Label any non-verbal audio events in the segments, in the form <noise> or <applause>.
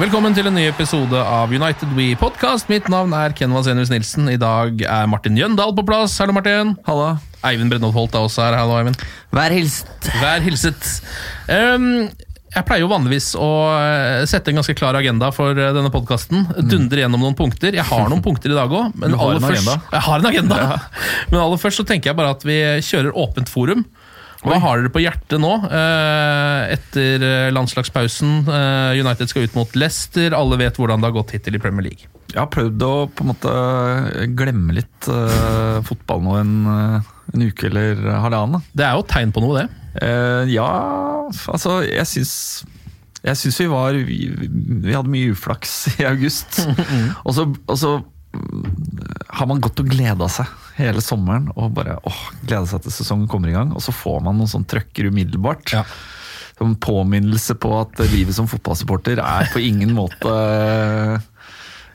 Velkommen til en ny episode av United We Podcast. Mitt navn er Ken Vasenius Nilsen. I dag er Martin Jøndal på plass. Hallo, Martin. Hallo. Eivind Brennholt Holt er også her. Hallo, Eivind. Vær hilset. Vær hilset. Um, jeg pleier jo vanligvis å eh, sette en ganske klar agenda for eh, denne podkasten. Dundre gjennom noen punkter. Jeg har noen punkter i dag òg. Men. Men aller først så tenker jeg bare at vi kjører åpent forum. Hva har dere på hjertet nå, eh, etter eh, landslagspausen? Eh, United skal ut mot Leicester. Alle vet hvordan det har gått hittil i Premier League. Jeg har prøvd å på en måte glemme litt uh, fotball nå en, en uke eller halvannen. Det er jo et tegn på noe, det. Uh, ja, altså jeg syns jeg syns vi var vi, vi hadde mye uflaks i august. <laughs> og så, har man gått og gleda seg hele sommeren og bare åh, gleda seg til sesongen kommer i gang. Og så får man noen sånn trøkker umiddelbart. Ja. Som påminnelse på at livet som fotballsupporter er på ingen måte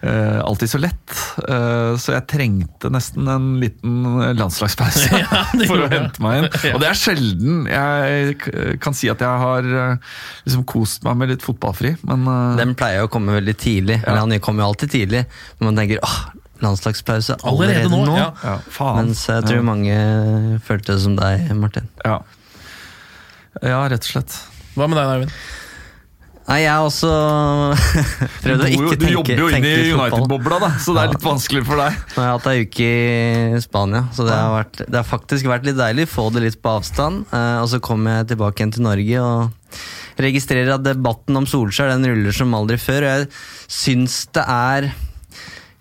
Uh, alltid så lett. Uh, så jeg trengte nesten en liten landslagspause <laughs> Ja, for å hente meg inn. Og det er sjelden jeg kan si at jeg har liksom kost meg med litt fotballfri, men uh, Den pleier å komme veldig tidlig. Eller han kommer jo alltid tidlig. Men man tenker åh, landslagspause allerede, Allerede nå, nå. ja. ja, faen. Mens jeg tror ja. mange følte det som deg, Martin. Ja. ja, rett og slett. Hva med deg, Eivind? Nei, jeg har også <laughs> prøvd å du, ikke du jobber jo inn i. United-bobla, da, så det er Ja. litt vanskelig for deg. Nå har jeg hatt ei uke i Spania, så det har, vært, det har faktisk vært litt deilig. Få det litt på avstand. eh, og så kommer jeg tilbake igjen til Norge og registrerer at debatten om Solskjær den ruller som aldri før. Og jeg syns det er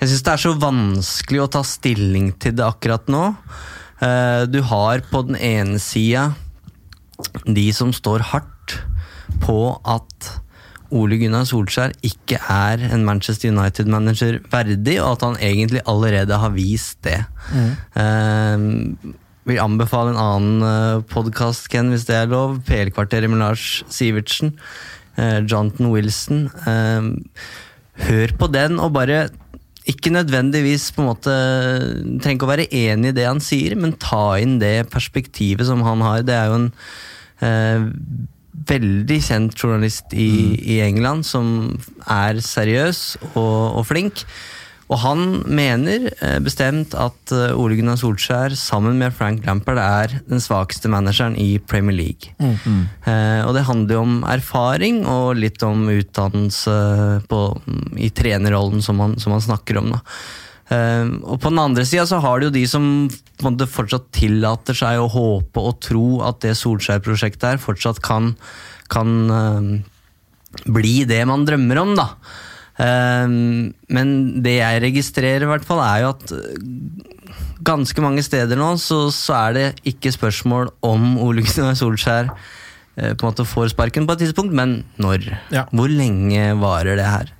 Jeg syns det er så vanskelig å ta stilling til det akkurat nå. Eh, du har på den ene sida de som står hardt på at Ole Gunnar Solskjær ikke er en Manchester United-manager verdig, og at han egentlig allerede har vist det. Eh, vil anbefale en annen uh, podkast, Ken, hvis det er lov. PL-kvarteret med Lars Sivertsen. eh, Jonathan Wilson. Eh, hør på den, og bare ikke nødvendigvis på en måte Trenger ikke å være enig i det han sier, men ta inn det perspektivet som han har. Det er jo en eh, veldig kjent journalist i, i England som er seriøs og, og flink. Og han mener eh, bestemt at eh, Ole Gunnar Solskjær sammen med Frank Lampard er den svakeste manageren i Premier League. Eh, og det handler jo om erfaring og litt om utdannelse på, i trenerrollen som han, som han snakker om. Da. Eh, og på den andre sida så har du jo de som måte fortsatt tillater seg å håpe og tro at det Solskjær-prosjektet her fortsatt kan, kan eh, bli det man drømmer om, da. Eh, men det jeg registrerer, i hvert fall, er jo at eh, ganske mange steder nå så, så er det ikke spørsmål om Ole Gunnar Solskjær eh, på en måte får sparken på et tidspunkt, men når. Ja. Hvor lenge varer det her?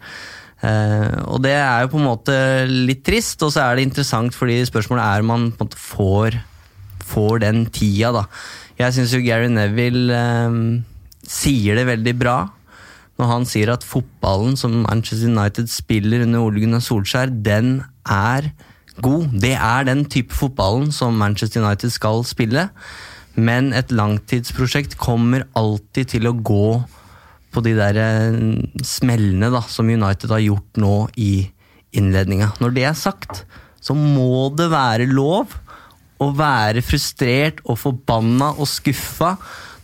Eh, og det er jo på en måte litt trist, og så er det interessant fordi spørsmålet er om man på en måte får, får den tida, da. Jeg syns jo Gary Neville eh, sier det veldig bra når han sier at fotballen som Manchester United spiller under Ole Gunnar Solskjær, den er god. Det er den type fotballen som Manchester United skal spille. Men et langtidsprosjekt kommer alltid til å gå på de der eh, smellene da, som United har gjort nå i innledninga. Når det er sagt, så må det være lov å være frustrert og forbanna og skuffa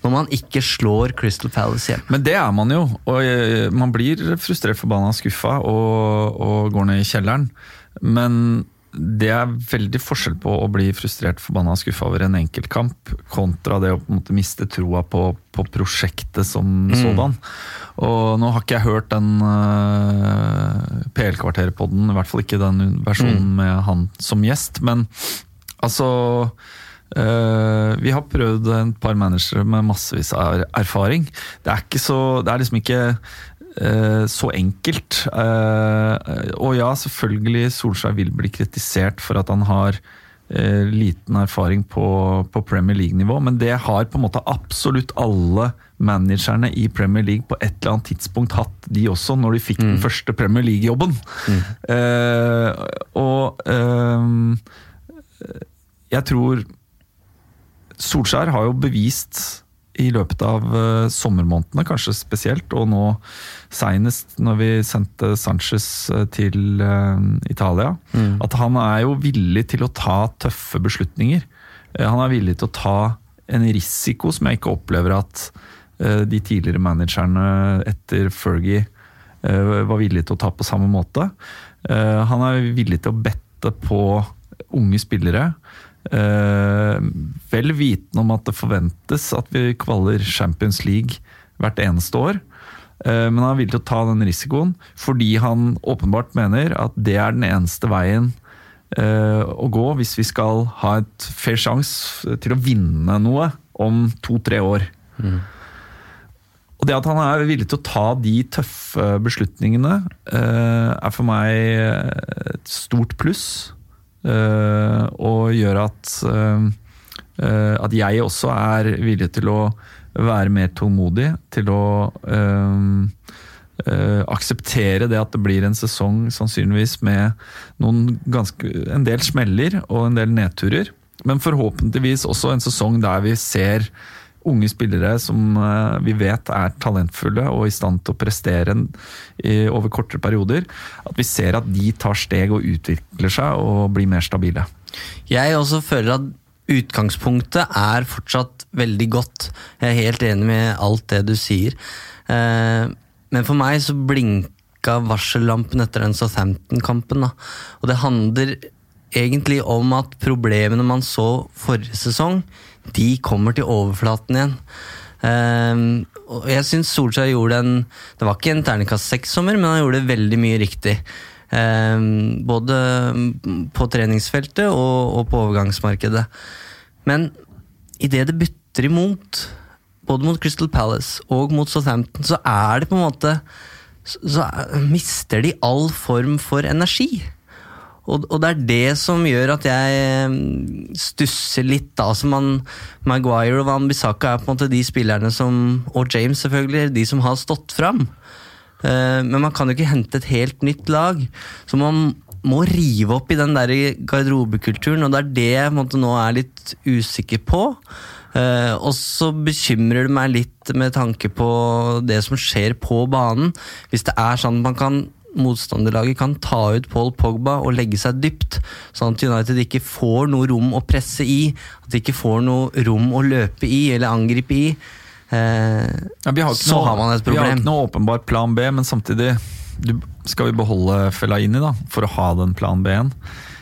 når man ikke slår Crystal Palace hjem. Men det er man jo, og eh, man blir frustrert, forbanna, skuffa og, og går ned i kjelleren. Men det er veldig forskjell på å bli frustrert, forbanna og skuffa over en enkeltkamp, kontra det å miste troa på, på prosjektet som Mm. sådan. Og nå har ikke jeg hørt den uh, PL-kvarteret-podden, i hvert fall ikke den versjonen Mm. med han som gjest, men altså eh, vi har prøvd et par managere med massevis av erfaring. Det er, ikke så, det er liksom ikke uh, så enkelt. Uh, og ja, selvfølgelig, Solskjær vil bli kritisert for at han har liten erfaring på, på Premier League-nivå, men det har på en måte absolutt alle managerne i Premier League på et eller annet tidspunkt hatt, de også, når de fikk den første Premier League-jobben. Eh, og jeg tror Solskjær har jo bevist i løpet av eh, sommermånedene, kanskje spesielt, og nå seinest når vi sendte Sanchez eh, til Italia, Italia, at han er jo villig til å ta tøffe beslutninger. Eh, han er villig til å ta en risiko som jeg ikke opplever at eh, de tidligere managerne etter Fergie eh, var villige til å ta på samme måte. Eh, Han er villig til å bette på unge spillere. Eh, vel vitende om at det forventes at vi kvaler Champions League hvert eneste år. Eh, men han er villig til å ta den risikoen fordi han åpenbart mener at det er den eneste veien eh, å gå hvis vi skal ha et fair sjanse til å vinne noe om to-tre år. Og det at han er villig til å ta de tøffe beslutningene, eh, er for meg et stort pluss. Eh, og gjør at, eh, eh, at jeg også er villig til å være mer tålmodig. Til å Uh, akseptere det at det blir en sesong sannsynligvis med ganske, en del smeller og en del nedturer. Men forhåpentligvis også en sesong der vi ser unge spillere som eh, vi vet er talentfulle og i stand til å prestere over kortere perioder. At vi ser at de tar steg og utvikler seg og blir mer stabile. Jeg også føler at utgangspunktet er fortsatt veldig godt. Jeg er helt enig med alt det du sier. Eh, Men for meg så blinka varsellampen etter den Southampton-kampen. Og det handler egentlig om at problemene man så forrige sesong, de kommer til overflaten igjen. Eh, og jeg syns Solskjær gjorde en Det var ikke en terningkast seks-sommer, men han gjorde veldig mye riktig. Eh, både på treningsfeltet og, og på overgangsmarkedet. Men idet det butter imot, både mot Crystal Palace og mot Southampton, så er det på en måte Så, er- mister de all form for energi. Og, og det er det som gjør at jeg eh, stusser litt. da, altså man, Maguire og Van Bissaka er på en måte de spillerne som, og James selvfølgelig, de som har stått fram. Eh, Men man kan jo ikke hente et helt nytt lag. Så man må rive opp i den der garderobekulturen, og det er det jeg måte, nå er litt usikker på. Eh, og så bekymrer det meg litt med tanke på det som skjer på banen. Hvis det er sånn at man kan motstanderlaget kan ta ut Paul Pogba og legge seg dypt, sånn at United ikke får noe rom å presse i, at de ikke får noe rom å løpe i eller angripe i. Eh, Ja, vi har ikke så noe, har man et problem. Vi har ikke noe åpenbar plan B, men samtidig du, skal vi beholde Fellaini da, for å ha den plan B-en.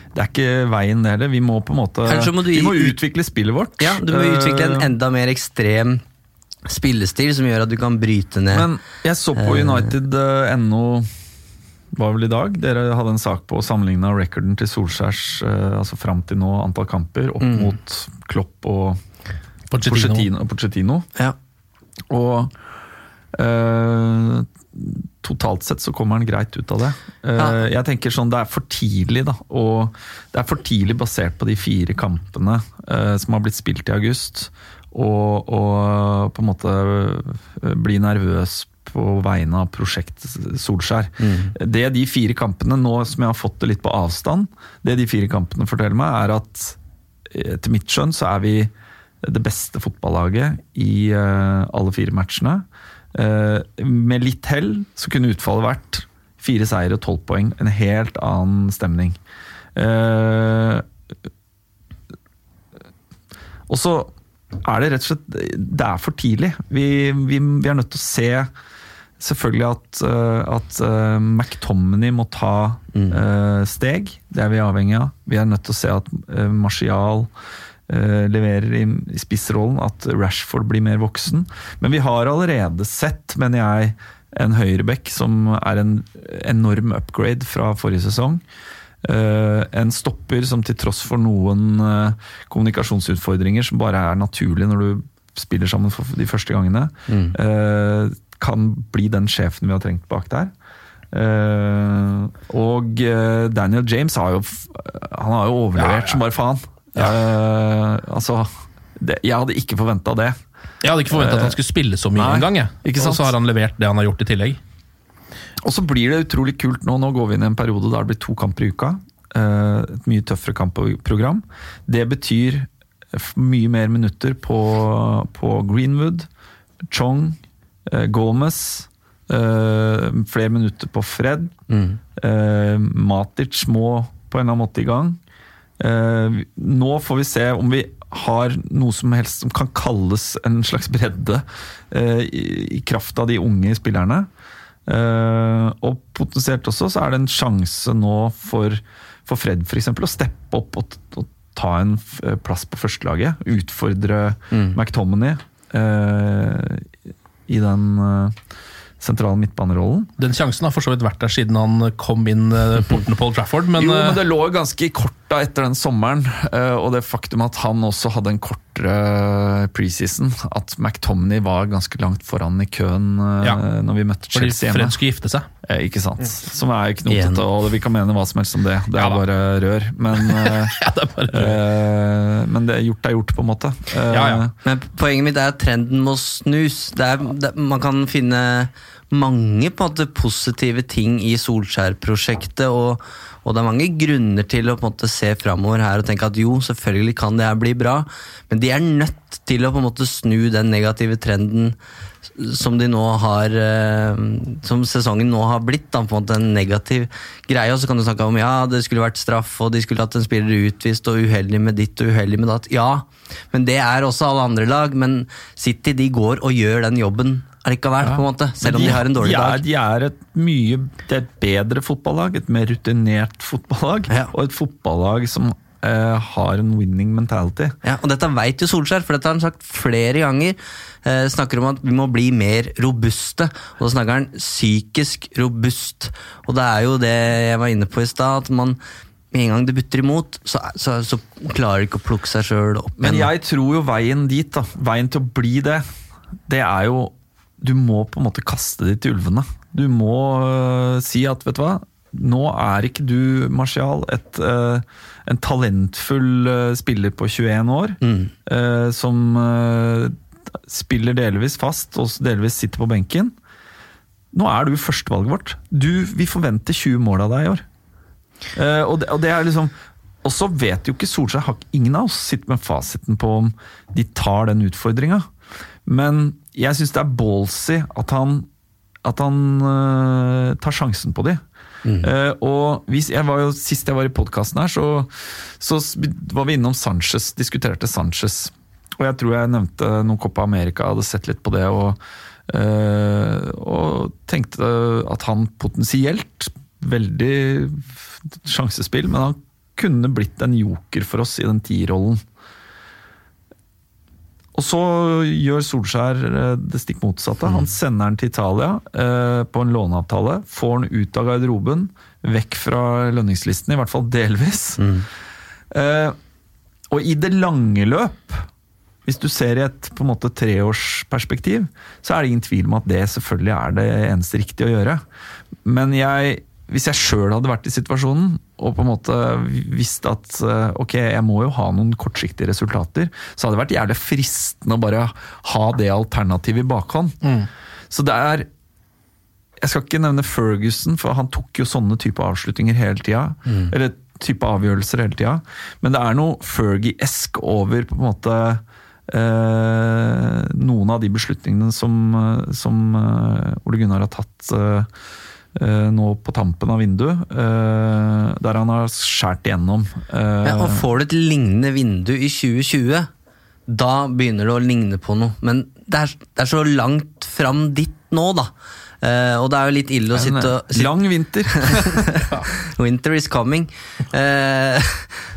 Det er ikke veien det heller. Vi må på en måte må du vi må utvikle spillet vårt. Ja, du må utvikle en Eh, enda mer ekstrem spillestil som gjør at du kan bryte ned. Men jeg så på United.no United.no var vel i dag. Dere hadde en sak på å sammenligne rekorden til Solskjærs eh, altså fram til nå antall kamper opp Mm. mot Klopp og Pochettino. Pochettino. Ja. Og eh, totalt sett så kommer han greit ut av det. Eh, Ja. Jeg tenker sånn, Det er for tidlig, da. Og det er for tidlig basert på de fire kampene eh, som har blitt spilt i august, og, og på en måte bli nervøs på vegne av prosjekt Solskjær. Det de fire kampene nå som jeg har fått det litt på avstand, det de fire kampene forteller meg, er at eh, etter mitt skjønn så er vi det beste fotballaget i eh, alle fire matchene. Eh, med litt hell så kunne utfallet vært fire seire og tolv poeng. En helt annen stemning. Eh, og så er det rett og slett Det er for tidlig. Vi, vi, vi er nødt til å se selvfølgelig at, eh, at eh, McTominay må ta eh, steg. Det er vi avhengig av. Vi er nødt til å se at uh, Martial leverer i, i spissrollen, at Rashford blir mer voksen. Men vi har allerede sett, mener jeg, en høyreback som er en enorm upgrade fra forrige sesong. En stopper som til tross for noen kommunikasjonsutfordringer som bare er naturlig når du spiller sammen for de første gangene, eh, kan bli den sjefen vi har trengt bak der. Uh, og eh, Daniel James har jo, han har jo overlevert som bare faen. Uh, altså, det, jeg hadde ikke forventa det. Jeg hadde ikke forventa at han skulle spille så mye engang. Og så har han levert det han har gjort i tillegg. Og så blir det utrolig kult nå. Nå går vi inn i en periode der det blir to kamper i uka. Et mye tøffere kampprogram. Det betyr mye mer minutter på, på Greenwood, Chong, Gomez. eh, Flere minutter på Fred. Eh, Matic må på en eller annen måte i gang. Eh, Nå får vi se om vi har noe som helst som kan kalles en slags bredde eh, i kraft av de unge spillerne. Eh, og potensielt også så er det en sjanse nå for, for Fred eksempel, å steppe opp og, og ta en eh, plass på førstelaget. Utfordre McTominay eh, i den eh, sentrale midtbanerollen. Den sjansen har for så vidt vært der siden han kom inn eh, porten på Old Trafford, men, jo, men eh, det lå ganske i korta etter den sommeren, eh, og det faktum at han også hadde en kortere preseason. At McTomney var ganske langt foran i køen eh, Ja. når vi møtte fordi Chelsea hjemme. Fred skulle gifte seg. Eh, Ikke sant? Som er knotete, og vi kan mene hva som helst om det. Det er Ja bare rør. Men, <laughs> eh, Ja, det er bare eh, men det gjort er gjort, på en måte. Ja, ja. Men poenget mitt er at trenden må snus. Det er, det, man kan finne mange på en måte positive ting i Solskjær-prosjektet, og, og det er mange grunner til å på en måte se framover her og tenke at jo, selvfølgelig kan det her bli bra, men de er nødt til å på en måte snu den negative trenden som de nå har eh, Som sesongen nå har blitt, da, på en måte en negativ greie. Og så kan du snakke om ja, det skulle vært straff, og de skulle hatt en spiller utvist, og uheldig med ditt og uheldig med datt. Ja, men det er også alle andre lag. Men City de går og gjør den jobben allikevel, på en måte. Selv om de, har en dårlig de er, dag. De er et mye det er et bedre fotballag, et mer rutinert <laughs> fotballag, Ja. og et fotballag som eh, har en winning mentality. Ja, og dette vet jo Solskjær, for dette har han sagt flere ganger. Eh, snakker om at vi må bli mer robuste, og da snakker han psykisk robust. Og det er jo det jeg var inne på i stad, at man med en gang det butter imot, så, så, så klarer de ikke å plukke seg sjøl opp Men jeg tror jo veien dit, da, veien til å bli det, det er jo Du må på en måte kaste det til ulvene. Du må uh, si at, vet du hva, nå er ikke du, Martial, et, øh, en talentfull uh, spiller på 21 år, øh, som spiller delvis fast og delvis sitter på benken. Nå er du førstevalget vårt. Du, vi forventer 20 mål av deg i år. Og, det, og det er liksom Og så vet jo ikke Solskjær Ingen av oss sitter med fasiten på om de tar den utfordringa. Men jeg syns det er ballsy at han At han uh, tar sjansen på de. Eh, og hvis, jeg var jo, Sist jeg var i podkasten her, så, så var vi innom Sanchez, diskuterte Sanchez. Og jeg tror jeg nevnte noen Copa America, hadde sett litt på det. og uh, og tenkte at han potensielt Veldig sjansespill, men han kunne blitt en joker for oss i den tierrollen. Og så gjør Solskjær eh, det stikk motsatte. Han sender den til Italia eh, på en låneavtale. Får han ut av garderoben, vekk fra lønningslisten, i hvert fall delvis. Eh, og i det lange løp, hvis du ser i et på en måte treårsperspektiv, så er det ingen tvil om at det selvfølgelig er det eneste riktige å gjøre. Men jeg hvis jeg sjøl hadde vært i situasjonen og på en måte visst at eh, ok, jeg må jo ha noen kortsiktige resultater, så hadde det vært jævlig fristende å bare ha det alternativet i bakhånd. Så det er Jeg skal ikke nevne Ferguson, for han tok jo sånne type avslutninger hele tida. Eller type avgjørelser hele tida. Men det er noe Fergie-esk over på en måte eh, noen av de beslutningene som, eh, som eh, Ole Gunnar har tatt eh, nå på tampen av vinduet. eh, der han har skåret igjennom. eh, Ja, og får du et lignende vindu i 2020, da begynner det å ligne på noe. Men det er, det er så langt fram dit nå, da. Uh, og det er jo litt ille å sitte og eh, sitte- Lang vinter. <laughs> Winter is coming. Uh,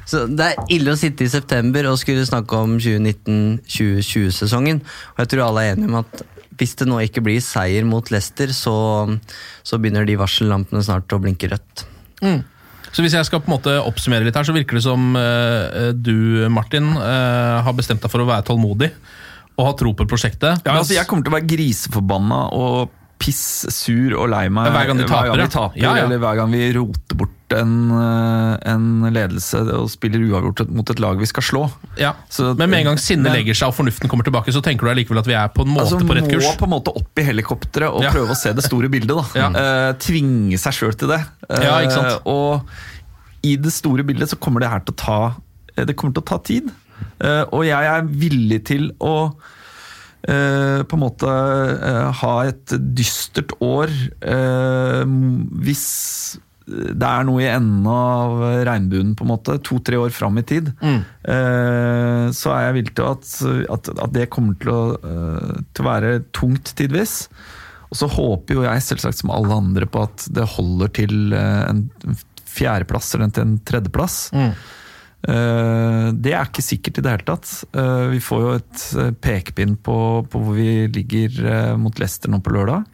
så det er ille å sitte i september og skulle snakke om 2019-2020-sesongen. Og jeg tror alle er enige om at hvis det nå ikke blir seier mot Leicester, så, så begynner de varsellampene snart å blinke rødt. Så hvis jeg skal på en måte oppsummere litt her, så virker det som uh, du, Martin, uh, har bestemt deg for å være tålmodig og ha tro på prosjektet. Ja, altså Jeg kommer til å være griseforbanna og piss sur og lei meg Hver gang de taper, vi de taper Ja, ja. eller hver gang vi roter bort en, eh, en ledelse og spiller uavgjort mot et lag vi skal slå. ja. Så- Men med en gang sinnet legger seg og fornuften kommer tilbake, så tenker du allikevel at vi er på en måte Altså, på rett kurs. Må på en måte opp i helikopteret og Ja. prøve å se det store bildet. da <laughs> Ja. Uh, Tvinge seg sjøl til det. Uh, Ja, ikke sant? Og i det store bildet så kommer det her til å ta eh, Det kommer til å ta tid. Uh, og jeg er villig til å Uh, på en måte uh, ha et dystert år uh, hvis det er noe i enden av regnbuen, på en måte, to-tre år fram i tid, eh, så er jeg villig til at, at, at det kommer til å, uh, til å være tungt tidvis. Og så håper jo jeg selvsagt som alle andre på at det holder til uh, en fjerdeplass eller til en tredjeplass. Eh, Det er ikke sikkert i det hele tatt. Vi får jo et pekepinn på, på hvor vi ligger mot Leicester nå på lørdag.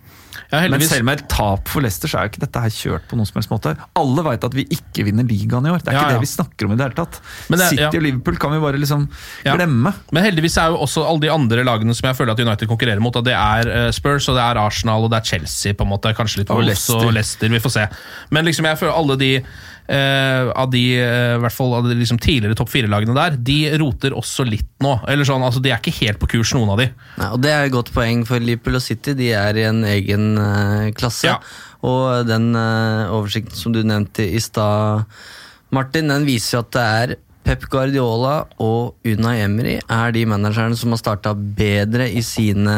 Ja, Men selv med et tap for Leicester, så er jo ikke dette her kjørt på noen som helst måte. Alle veit at vi ikke vinner ligaen i år. Det er Ja, ikke det vi snakker om i det hele tatt. Det- City og Liverpool kan vi bare liksom glemme. Men heldigvis er jo også alle de andre lagene som jeg føler at United konkurrerer mot, at det er eh, Spurs, og det er Arsenal og det er Chelsea, på en måte, kanskje litt Og Wolves Leicester. og Leicester. Vi får se. Men liksom jeg føler alle de eh, av de, eh, i hvert fall av de liksom tidligere topp fire-lagene der, de roter også litt nå. Eller sånn, altså De er ikke helt på kurs, noen av de. Nei, og Det er et godt poeng for Liverpool og City. De er i en egen eh, klasse. Ja. Og den eh, oversikten som du nevnte i stad, Martin, den viser jo at det er Pep Guardiola og Unai Emery er de managerne som har starta bedre i sine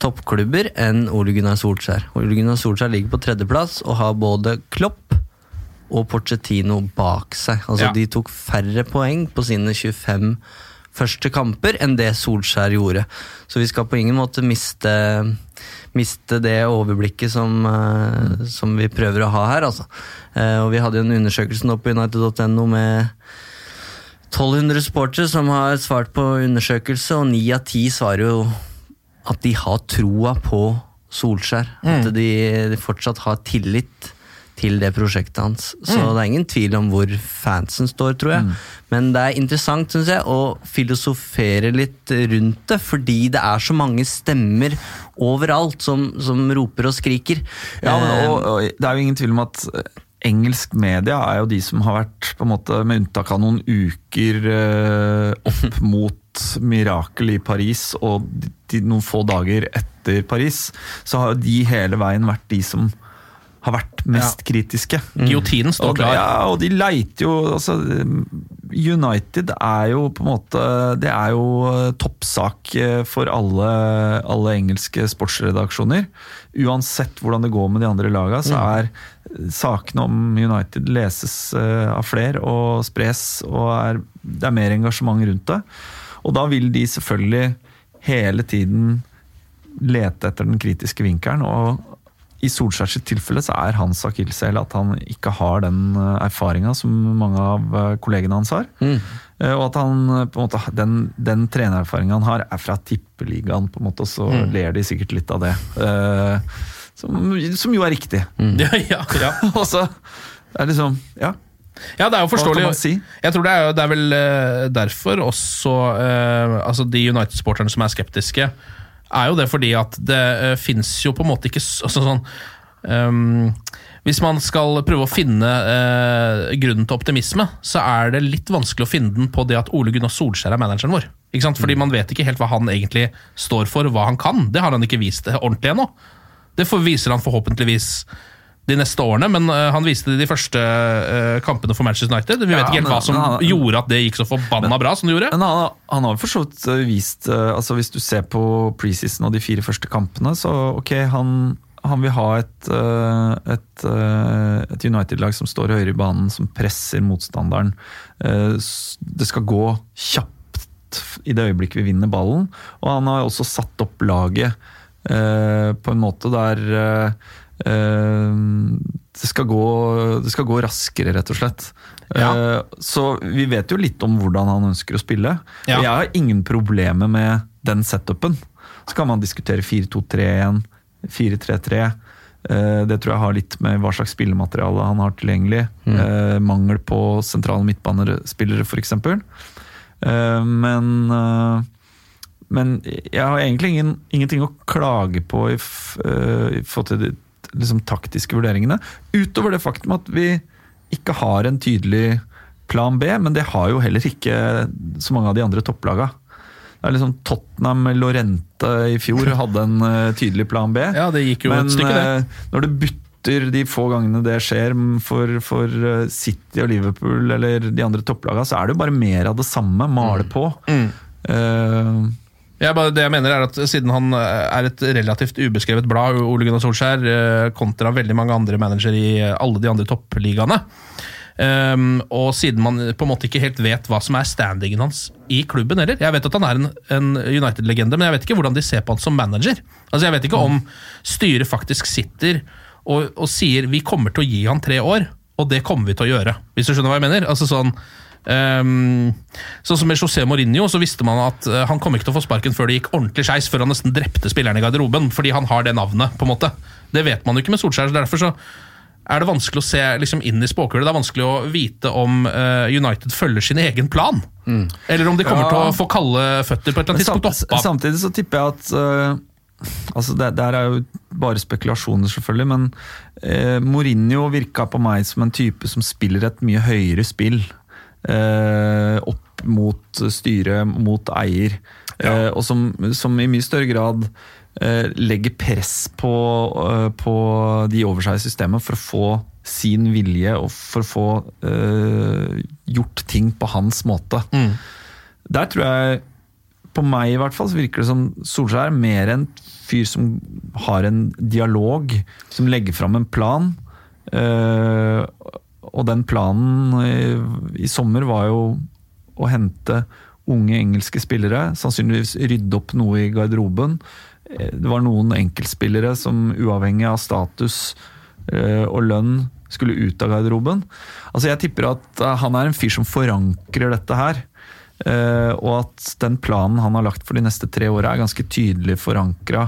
toppklubber enn Ole Gunnar Solskjær. Ole Gunnar Solskjær ligger på tredjeplass og har både Klopp og Pochettino bak seg. Altså Ja. De tok færre poeng på sine 25 første kamper enn det Solskjær gjorde. Så vi skal på ingen måte miste, miste det overblikket som, eh, som vi prøver å ha her. Altså. Eh, og Vi hadde jo en undersøkelse nå på United.no med 1200 sportere som har svart på undersøkelse, og ni av ti svarer jo at de har troa på Solskjær. At de, de fortsatt har tillit til det prosjektet hans. Så det er ingen tvil om hvor fansen står, tror jeg. Men det er interessant synes jeg, å filosofere litt rundt det, fordi det er så mange stemmer overalt som, som roper og skriker. Ja, men, Eh, og, og det er jo ingen tvil om at eh, engelsk media er jo de som har vært, på en måte, med unntak av noen uker eh, opp <laughs> mot mirakel i Paris og de, de, noen få dager etter Paris, så har jo de hele veien vært de som har vært mest kritiske. Giotinen står Og, klar. ja, og de leiter jo altså, United er jo på en måte Det er jo eh, toppsak eh, for alle, alle engelske sportsredaksjoner. Uansett hvordan det går med de andre lagene, så er sakene om United leses eh, av flere og spres, og er, det er mer engasjement rundt det. Og da vil de selvfølgelig hele tiden lete etter den kritiske vinkelen. og i Solskjærs tilfelle så er hans akilleshæl at han ikke har den erfaringa som mange av eh, kollegene hans har. Mm. Eh, Og at han eh, på en måte, den, den trenererfaringa han har, er fra tippeligaen, på en måte, og så Mm. ler de sikkert litt av det. Uh, Som, som jo er riktig. <laughs> Ja, ja, ja. <laughs> Og så er det liksom Ja. Ja, det er jo forståelig. si? Jeg tror det er, jo- det er vel eh, derfor også uh, altså de United-sporterne som er skeptiske, er jo det fordi at det uh, fins jo på en måte ikke s- altså sånn um, hvis man skal prøve å finne eh, grunnen til optimisme, så er det litt vanskelig å finne den på det at Ole Gunnar Solskjær er manageren vår. Ikke sant? Fordi man vet ikke helt hva han egentlig står for, hva han kan. Det har han ikke vist ordentlig ennå. Det viser han forhåpentligvis de neste årene, men eh, han viste det de første eh, kampene for Manchester United. Vi Ja, vet ikke helt men- hva som han- gjorde at det gikk så forbanna bra som det gjorde. Men han, han har jo for så vidt eh, vist altså Hvis du ser på preseason og de fire første kampene, så ok, han, han vil ha et, et, et United-lag som står høyere i banen, som presser motstanderen. Det skal gå kjapt i det øyeblikket vi vinner ballen. Og han har også satt opp laget på en måte der det, skal gå, det skal gå raskere, rett og slett. Ja. så vi vet jo litt om hvordan han ønsker å spille. Ja. Jeg har ingen problemer med den setupen. Så kan man diskutere 4-2-3-1, 4-3-3. Eh, Det tror jeg har litt med hva slags spillemateriale han har tilgjengelig. Mm. mangel på sentrale midtbanespillere, f.eks. Eh, men eh, men jeg har egentlig ingen, ingenting å klage på i, eh, i forhold til liksom, taktiske vurderingene. Utover det faktum at vi ikke har en tydelig plan B, men det har jo heller ikke så mange av de andre topplaga. Det er liksom Tottenham Lorente i fjor <laughs> hadde en uh, tydelig plan B. Ja, det gikk jo men et stykke, det. Uh, når du bytter de få gangene det skjer for, for uh, City og Liverpool eller de andre topplaga, så er det jo bare mer av det samme. Male på. Eh, Jeg bare, det jeg mener er at Siden han eh, er et relativt ubeskrevet blad, Ole Gunnar Solskjær, eh, kontra veldig mange andre managere i eh, alle de andre toppligaene, um, og siden man på en måte ikke helt vet hva som er standingen hans i klubben heller Jeg vet at han er en, en United-legende, men jeg vet ikke hvordan de ser på han som manager. Altså Jeg vet ikke om styret faktisk sitter og, og sier vi kommer til å gi han tre år, og det kommer vi til å gjøre. Hvis du skjønner hva jeg mener? Altså sånn Ehm, sånn som med José Mourinho, så visste man at uh, han kom ikke til å få sparken før det gikk ordentlig skeis, før han nesten drepte spillerne i garderoben, fordi han har det navnet. på en måte. Det vet man jo ikke med Solskjær. så Derfor så er det vanskelig å se liksom, inn i spåkulet. Det er vanskelig å vite om uh, United følger sin egen plan. Eller om de kommer Ja. til å få kalde føtter på et eller annet tidspunkt. sam- Samtidig så tipper jeg at uh Altså det, Der er jo bare spekulasjoner, selvfølgelig, men eh, Mourinho virka på meg som en type som spiller et mye høyere spill. Eh, opp mot styret, mot eier. eh, og som, som i mye større grad eh, legger press på, på de over seg i systemet for å få sin vilje og for å få eh, gjort ting på hans måte. Der tror jeg på meg i hvert fall så virker det som Solskjær er mer en fyr som har en dialog, som legger fram en plan. Eh, og den planen i, i sommer var jo å hente unge engelske spillere, sannsynligvis rydde opp noe i garderoben. Eh, Det var noen enkeltspillere som uavhengig av status eh, og lønn skulle ut av garderoben. Altså Jeg tipper at eh, han er en fyr som forankrer dette her. Og at den planen han har lagt for de neste tre åra, er ganske tydelig forankra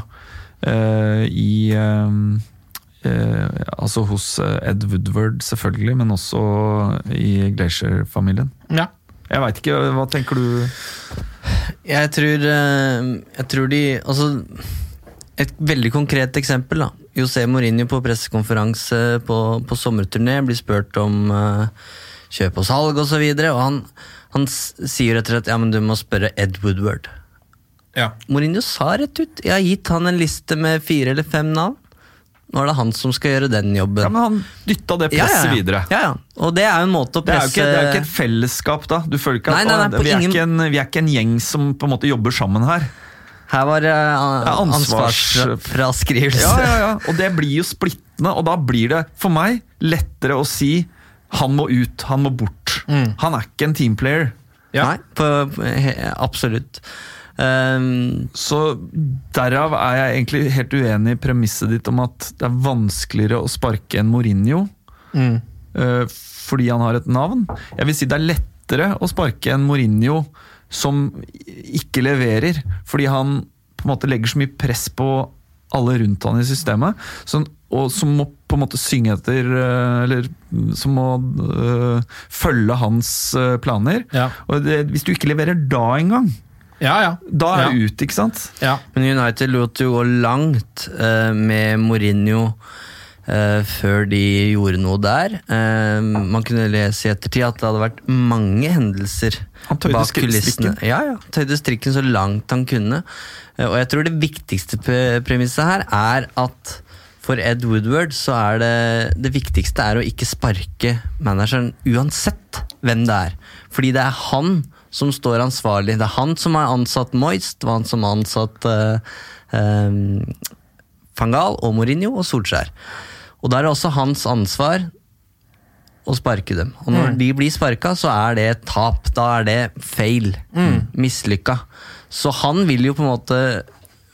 i Altså hos eh, Ed Woodward, selvfølgelig, men også i Glacier-familien. Ja. Jeg veit ikke, hva tenker du? Jeg tror, eh, jeg tror de Altså, et veldig konkret eksempel. da José Mourinho på pressekonferanse på, på sommerturné blir spurt om uh, kjøp og salg osv., og, så videre, og han, han sier rett og slett ja, men du må spørre Ed Woodward. Ja. Mourinho sa rett ut jeg har gitt han en liste med fire eller fem navn. Nå er det han som skal gjøre den jobben. Ja, men Han dytta det presset ja, ja. videre. Ja, ja. Og det er jo en måte å Det er jo presse ikke, det er jo ikke et fellesskap, da. Du føler ikke at Nei, nei, nei, vi, er ingen- ikke en, vi er ikke en gjeng som på en måte jobber sammen her. Her var det uh, Ja, ansvarsfraskrivelse. Ja, ja, ja. Og det blir jo splittende, og da blir det for meg lettere å si han må ut, han må bort. Han er ikke en teamplayer. Nei, på, på, absolutt. Um, Så derav er jeg egentlig helt uenig i premisset ditt om at det er vanskeligere å sparke enn Mourinho. eh, fordi han har et navn. Jeg vil si det er lettere å sparke en Mourinho som ikke leverer, fordi han på en måte legger så mye press på alle rundt han i systemet, som, og som må på en måte synge etter eh, Eller som må eh, følge hans planer. Ja. Og det, hvis du ikke leverer da engang, Ja, ja. da er du ute, ikke sant? ja. men United lot jo gå langt uh, med Mourinho Uh, før de gjorde noe der. Uh, man kunne lese i ettertid at det hadde vært mange hendelser bak kulissene. Ja, ja, tøyde strikken så langt han kunne. Uh, og jeg tror det viktigste pre- premisset her er at for Ed Woodward så er det det viktigste er å ikke sparke manageren uansett hvem det er. Fordi det er han som står ansvarlig. Det er han som har ansatt Moist, det var han som har ansatt uh, Fangal og Mourinho og Solskjær. Og da er det også hans ansvar å sparke dem. Og når Mm. de blir sparka, så er det tap. Da er det feil. Mm. Mislykka. Så han vil jo på en måte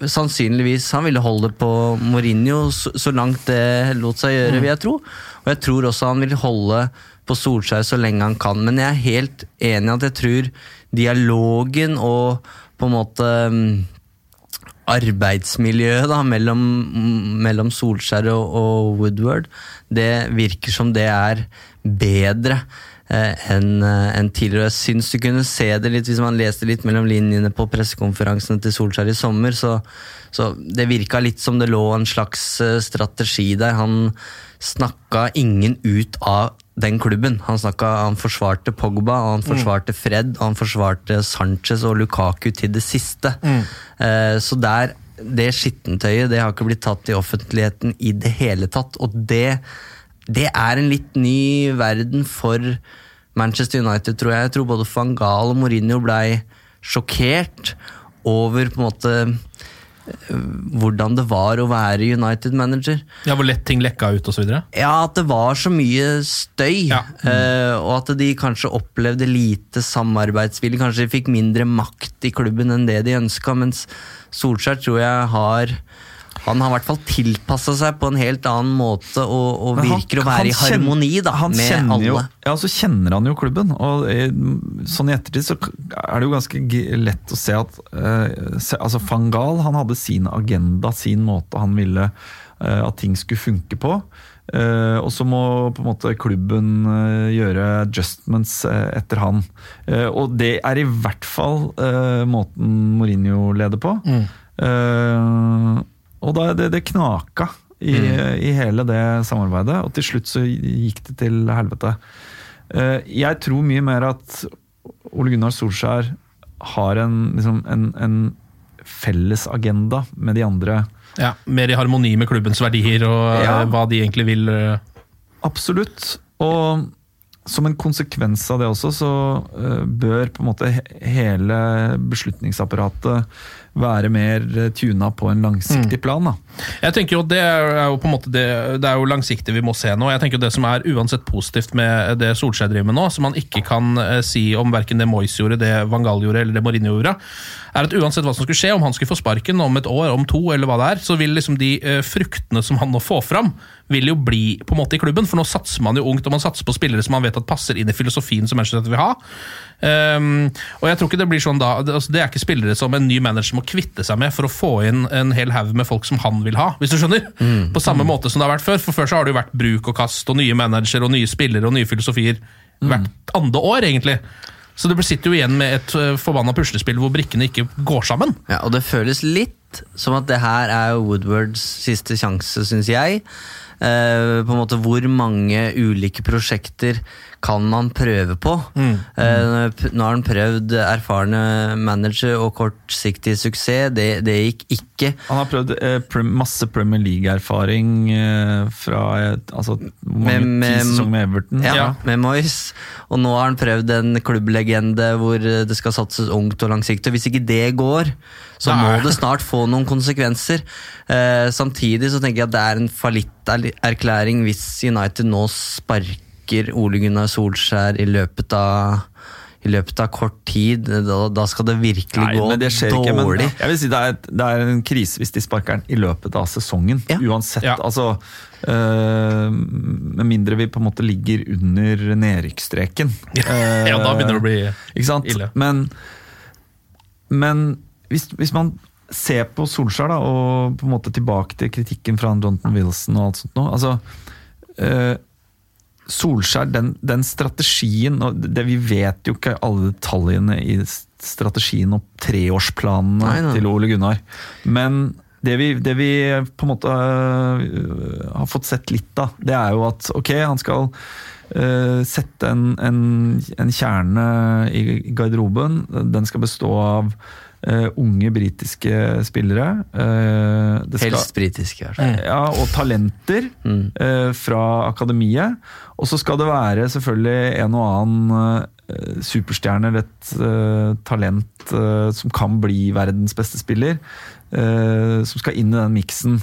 Sannsynligvis han ville holde på Mourinho så, så langt det lot seg gjøre, Mm. vil jeg tro. Og jeg tror også han vil holde på Solskjær så lenge han kan. Men jeg er helt enig i at jeg tror dialogen og på en måte mm, arbeidsmiljøet da, mellom, mellom Solskjær og, og Woodward, det virker som det er bedre eh, enn en enn tidligere. Jeg syns du kunne se det litt hvis man leste litt mellom linjene på pressekonferansene til Solskjær i sommer. Så, så det virka litt som det lå en slags eh, strategi der. Han snakka ingen ut av den klubben. Han, snakket, han forsvarte Pogba, og han forsvarte Fred, og han forsvarte Sanchez og Lukaku til det siste. Eh, så der, det skittentøyet det har ikke blitt tatt i offentligheten i det hele tatt. Og det, det er en litt ny verden for Manchester United, tror jeg. Jeg tror både van Gaal og Mourinho blei sjokkert over på en måte hvordan det var å være United-manager. Ja, Hvor lett ting lekka ut osv.? Ja, at det var så mye støy, eh, og at de kanskje opplevde lite samarbeidsvilje. Kanskje de fikk mindre makt i klubben enn det de ønska, mens Solskjær tror jeg har han har i hvert fall tilpassa seg på en helt annen måte og, og han- virker å være i harmoni da, han med alle. Jo, ja, så kjenner han jo klubben, og sånn i ettertid så er det jo ganske lett å se at eh, se, altså Van Gaal han hadde sin agenda, sin måte han ville eh, at ting skulle funke på. Eh, og så må på en måte klubben eh, gjøre adjustments eh, etter han. Eh, og det er i hvert fall måten Mourinho leder på. Eh, og da, det, det knaka i, i hele det samarbeidet, og til slutt så gikk det til helvete. Eh, jeg tror mye mer at Ole Gunnar Solskjær har en, liksom, en, en felles agenda med de andre. Ja, Mer i harmoni med klubbens verdier og eh, Ja. hva de egentlig vil. eh. Absolutt. Og som en konsekvens av det også, så bør på en måte hele beslutningsapparatet være mer eh, tuna på en langsiktig plan. Da. Jeg tenker jo Det er jo på en måte det, det er jo langsiktig vi må se nå. Jeg tenker jo Det som er uansett positivt med det Solskjær driver med nå, som man ikke kan eh, si om verken det Moyes gjorde, det Van Gaal gjorde eller det Mourinho gjorde, er at uansett hva som skulle skje, om han skulle få sparken om et år, om to eller hva det er, så vil liksom de eh, fruktene som han nå får fram, vil jo bli på en måte i klubben. For nå satser man jo ungt, og man satser på spillere som man vet at passer inn i filosofien som Manchester United vil ha. Ehm, og jeg tror ikke det blir sånn da det, altså, det er ikke spillere som en ny manager må kvitte seg med for å få inn en hel haug med folk som han vil ha, hvis du skjønner? På samme måte som det har vært før. For før så har det jo vært bruk og kast og nye manager og nye spillere og nye filosofier hvert andre år, egentlig. Så det sitter jo igjen med et uh, forbanna puslespill hvor brikkene ikke går sammen. Ja, og det føles litt som at det her er Woodwards siste sjanse, syns jeg. Uh, på en måte Hvor mange ulike prosjekter kan man prøve på? Mm. p- nå har han prøvd erfarne manager og kortsiktig suksess. Det, det gikk ikke. Han har prøvd eh, pre masse Premier League-erfaring eh, fra et, altså, hvor mange Med- med- sesonger med Everton. Ja, med Moyes. Og nå har han prøvd en klubblegende hvor eh, det skal satses ungt og langsiktig. Og hvis ikke det går, så Nei. må det snart få noen konsekvenser. Eh, samtidig så tenker jeg at det er en fallitterklæring hvis United nå sparker Ole Gunnar Solskjær i løpet av i løpet av kort tid, da, da skal det virkelig Nei, gå men det skjer ikke. Men dårlig. jeg vil si det er, et- det er en krise hvis de sparker den i løpet av sesongen. Uansett. Ja. Altså, øh, med mindre vi på en måte ligger under nedrykksstreken. <laughs> Ja, da begynner det å bli Ikke sant? ille. Men, men hvis, hvis man ser på Solskjær, da, og på en måte tilbake til kritikken fra Jonathan Wilson og alt sånt nå. altså øh, Solskjær, den, den strategien og det, Vi vet jo ikke alle detaljene i strategien og treårsplanene Nei, nei. til Ole Gunnar. Men det vi, det vi på en måte øh, har fått sett litt av, det er jo at ok, han skal uh, sette en, en, en kjerne i garderoben. Den skal bestå av øh, unge britiske spillere. Uh, det skal- Helst britiske. altså. ja, og talenter eh, fra akademiet. Og så skal det være selvfølgelig en og annen superstjerne eller et talent som kan bli verdens beste spiller, eh, som skal inn i den miksen.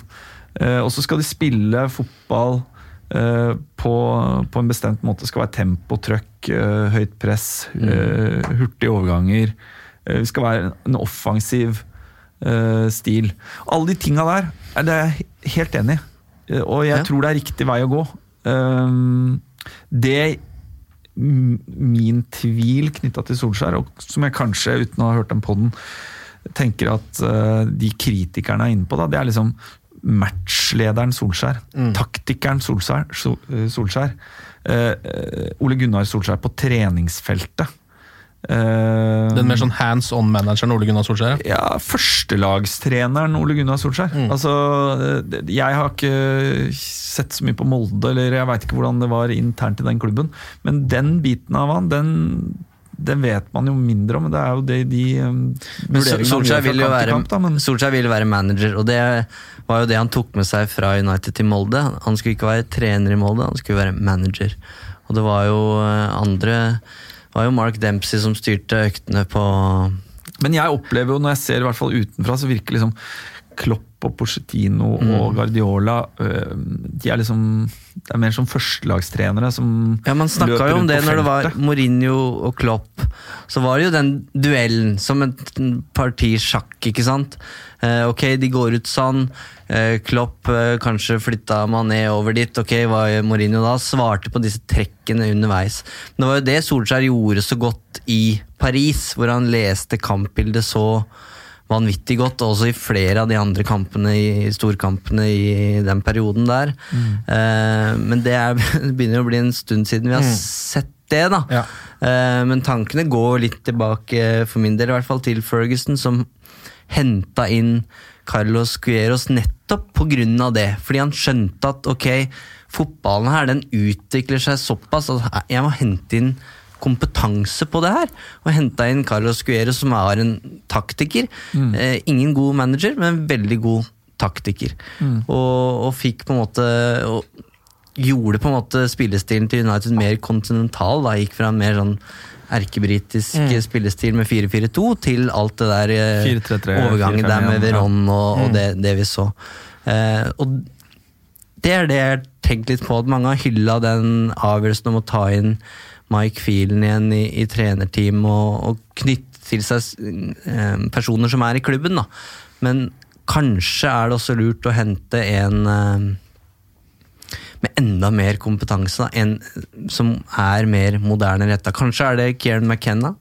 Eh, og så skal de spille fotball eh, på, på en bestemt måte. Det skal være tempo, trøkk, høyt press, eh, hurtige overganger. Eh, det skal være en offensiv eh, stil. Alle de tinga der det er jeg helt enig i. Eh, Og jeg Ja. tror det er riktig vei å gå. Det min tvil knytta til Solskjær, og som jeg kanskje, uten å ha hørt den podden, tenker at eh, de kritikerne er inne på, da, det er liksom matchlederen Solskjær. Taktikeren Solskjær. Eh, Solskjær. Eh, eh, Ole Gunnar Solskjær på treningsfeltet. Eh, Den mer sånn hands on-manageren Ole Gunnar Solskjær. ja. førstelagstreneren Ole Gunnar Solskjær. Altså, jeg har ikke sett så mye på Molde, eller jeg veit ikke hvordan det var internt i den klubben, men den biten av han, den, den vet man jo mindre om. men Det er jo det de um, Solskjær vil, jo være, kamp, da, men Solskjær vil være manager, og det var jo det han tok med seg fra United til Molde. Han skulle ikke være trener i Molde, han skulle være manager. Og det var jo eh, andre var jo Mark Dempsey som styrte øktene på Men jeg opplever jo, når jeg ser i hvert fall utenfra, så virker liksom Klopp og Porcetino Mm. og Guardiola øh, De er liksom Det er mer som førstelagstrenere som Ja, Man snakka jo om det når det var. Mourinho og Klopp. Så var det jo den duellen som et parti sjakk, ikke sant. Eh, ok, de går ut sånn. Eh, Klopp eh, kanskje flytta Mané over dit. Ok, hva gjør Mourinho da? Svarte på disse trekkene underveis. Men det var jo det Solskjær gjorde så godt i Paris, hvor han leste kampbildet så vanvittig godt, og også i flere av de andre kampene i storkampene i den perioden der. Eh, men det, er, <laughs> det begynner å bli en stund siden vi har sett det, da. Ja. Eh, men tankene går litt tilbake, for min del i hvert fall, til Ferguson, som henta inn Carlos Cueros nettopp av det. Fordi han skjønte at ok, fotballen her den utvikler seg såpass at jeg må hente inn kompetanse på det her. Og henta inn Carlos Guerre som er en taktiker. Eh, ingen god manager, men veldig god taktiker. Og, og fikk på en måte og Gjorde på en måte spillestilen til United mer kontinental. Da. Gikk fra en mer sånn erkebritisk spillestil med 4-4-2 til alt det der eh, 4-3-3, overgangen der 4-5-1, med Veron og, og det, det vi så. Eh, og det er det jeg har tenkt litt på, at mange har hylla den avgjørelsen om å ta inn Mike Feelen igjen i, i trenerteam og, og knytte til seg eh, personer som er i klubben. Da. Men kanskje er det også lurt å hente en eh, med enda mer kompetanse, da, en som er mer moderne retta. Kanskje er det Kieran McKenna,